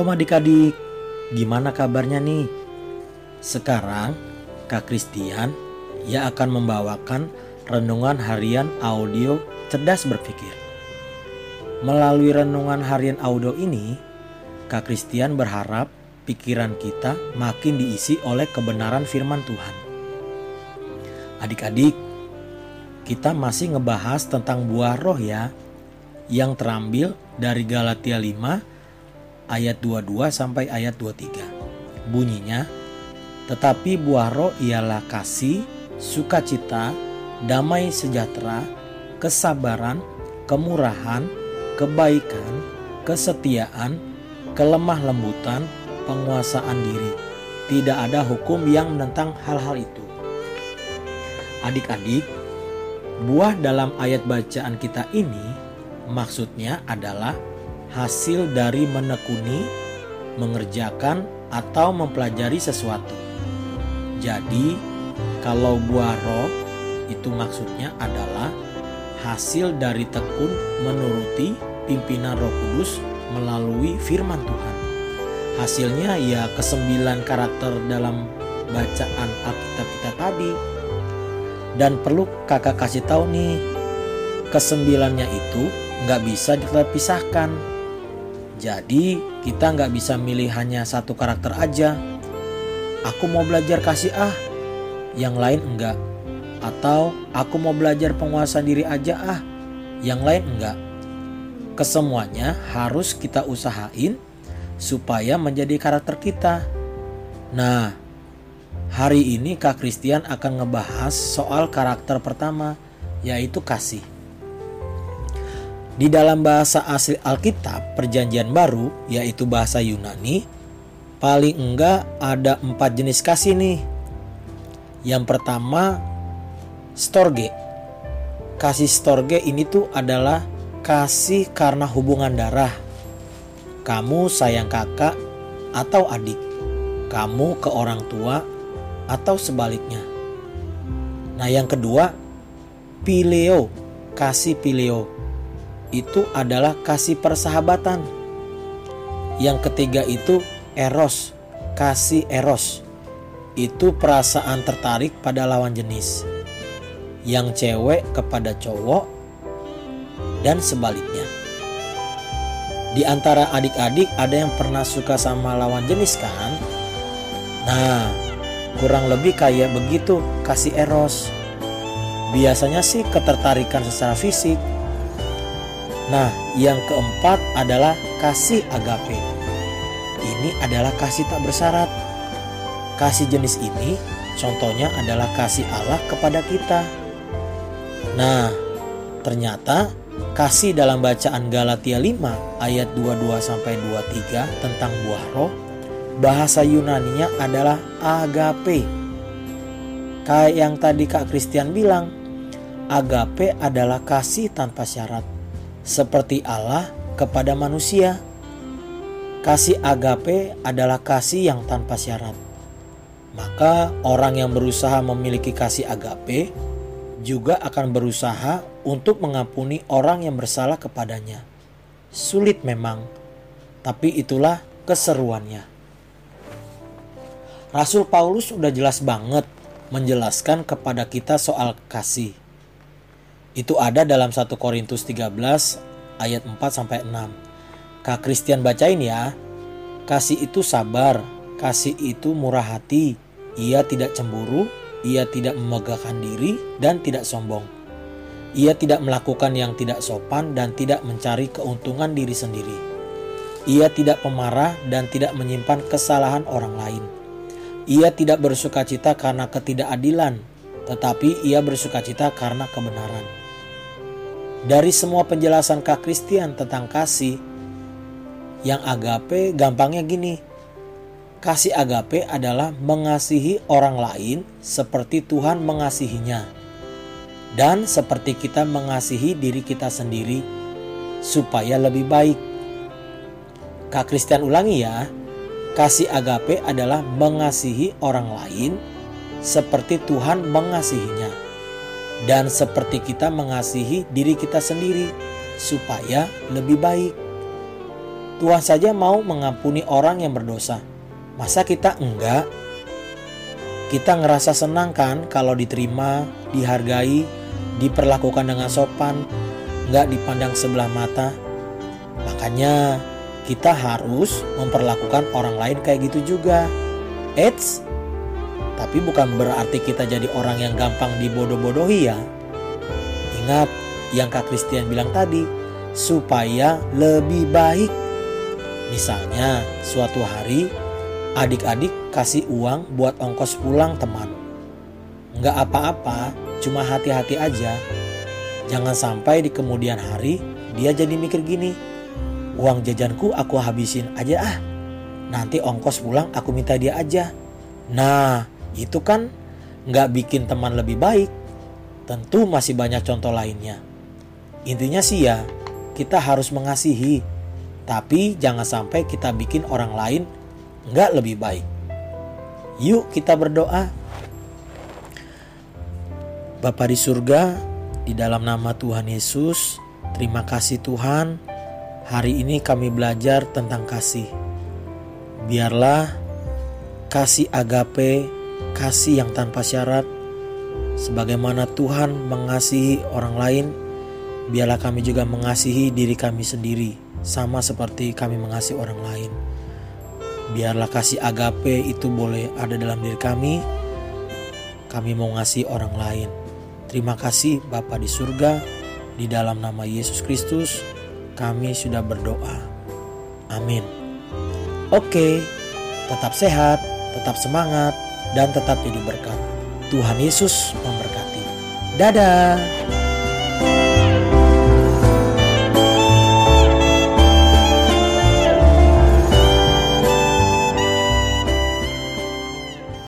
Shalom adik-adik, gimana kabarnya nih? Sekarang Kak Christian ia akan membawakan renungan harian audio cerdas berpikir. Melalui renungan harian audio ini, Kak Christian berharap pikiran kita makin diisi oleh kebenaran firman Tuhan. Adik-adik, kita masih ngebahas tentang buah roh ya, yang terambil dari Galatia 5 ayat 22 sampai ayat 23. Bunyinya, tetapi buah roh ialah kasih, sukacita, damai sejahtera, kesabaran, kemurahan, kebaikan, kesetiaan, kelemah lembutan, penguasaan diri. Tidak ada hukum yang menentang hal-hal itu. Adik-adik, buah dalam ayat bacaan kita ini maksudnya adalah hasil dari menekuni, mengerjakan, atau mempelajari sesuatu. Jadi, kalau buah roh itu maksudnya adalah hasil dari tekun menuruti pimpinan Roh Kudus melalui firman Tuhan. Hasilnya ya kesembilan karakter dalam bacaan Alkitab kita tadi. Dan perlu kakak kasih tahu nih, kesembilannya itu nggak bisa terpisahkan jadi kita nggak bisa milih hanya satu karakter aja. Aku mau belajar kasih ah, yang lain enggak. Atau aku mau belajar penguasaan diri aja ah, yang lain enggak. Kesemuanya harus kita usahain supaya menjadi karakter kita. Nah, hari ini Kak Christian akan ngebahas soal karakter pertama, yaitu kasih. Di dalam bahasa asli Alkitab Perjanjian Baru, yaitu bahasa Yunani, paling enggak ada empat jenis kasih nih. Yang pertama, storge. Kasih storge ini tuh adalah kasih karena hubungan darah. Kamu sayang kakak atau adik. Kamu ke orang tua atau sebaliknya. Nah yang kedua, pileo. Kasih pileo itu adalah kasih persahabatan. Yang ketiga itu eros, kasih eros. Itu perasaan tertarik pada lawan jenis. Yang cewek kepada cowok dan sebaliknya. Di antara adik-adik ada yang pernah suka sama lawan jenis kan? Nah, kurang lebih kayak begitu kasih eros. Biasanya sih ketertarikan secara fisik, Nah, yang keempat adalah kasih agape. Ini adalah kasih tak bersyarat. Kasih jenis ini contohnya adalah kasih Allah kepada kita. Nah, ternyata kasih dalam bacaan Galatia 5 ayat 22 sampai 23 tentang buah roh bahasa Yunaninya adalah agape. Kayak yang tadi Kak Christian bilang, agape adalah kasih tanpa syarat seperti Allah kepada manusia. Kasih agape adalah kasih yang tanpa syarat. Maka orang yang berusaha memiliki kasih agape juga akan berusaha untuk mengampuni orang yang bersalah kepadanya. Sulit memang, tapi itulah keseruannya. Rasul Paulus sudah jelas banget menjelaskan kepada kita soal kasih. Itu ada dalam 1 Korintus 13 ayat 4 sampai 6. Kak Christian bacain ya. Kasih itu sabar, kasih itu murah hati. Ia tidak cemburu, ia tidak memegahkan diri dan tidak sombong. Ia tidak melakukan yang tidak sopan dan tidak mencari keuntungan diri sendiri. Ia tidak pemarah dan tidak menyimpan kesalahan orang lain. Ia tidak bersuka cita karena ketidakadilan, tetapi ia bersuka cita karena kebenaran. Dari semua penjelasan Kak Christian tentang kasih, yang agape gampangnya gini. Kasih agape adalah mengasihi orang lain seperti Tuhan mengasihinya. Dan seperti kita mengasihi diri kita sendiri supaya lebih baik. Kak Christian ulangi ya. Kasih agape adalah mengasihi orang lain seperti Tuhan mengasihinya dan seperti kita mengasihi diri kita sendiri supaya lebih baik. Tuhan saja mau mengampuni orang yang berdosa. Masa kita enggak? Kita ngerasa senang kan kalau diterima, dihargai, diperlakukan dengan sopan, enggak dipandang sebelah mata. Makanya kita harus memperlakukan orang lain kayak gitu juga. Eits, tapi bukan berarti kita jadi orang yang gampang dibodoh-bodohi ya. Ingat yang Kak Christian bilang tadi, supaya lebih baik. Misalnya, suatu hari adik-adik kasih uang buat ongkos pulang teman. Nggak apa-apa, cuma hati-hati aja. Jangan sampai di kemudian hari dia jadi mikir gini, uang jajanku aku habisin aja ah. Nanti ongkos pulang aku minta dia aja. Nah, itu kan nggak bikin teman lebih baik. Tentu masih banyak contoh lainnya. Intinya sih ya, kita harus mengasihi tapi jangan sampai kita bikin orang lain nggak lebih baik. Yuk kita berdoa. Bapa di surga, di dalam nama Tuhan Yesus, terima kasih Tuhan. Hari ini kami belajar tentang kasih. Biarlah kasih agape, kasih yang tanpa syarat, sebagaimana Tuhan mengasihi orang lain, biarlah kami juga mengasihi diri kami sendiri sama seperti kami mengasihi orang lain. Biarlah kasih agape itu boleh ada dalam diri kami. Kami mau ngasih orang lain. Terima kasih Bapa di surga. Di dalam nama Yesus Kristus kami sudah berdoa. Amin. Oke, tetap sehat, tetap semangat, dan tetap jadi berkat. Tuhan Yesus memberkati. Dadah.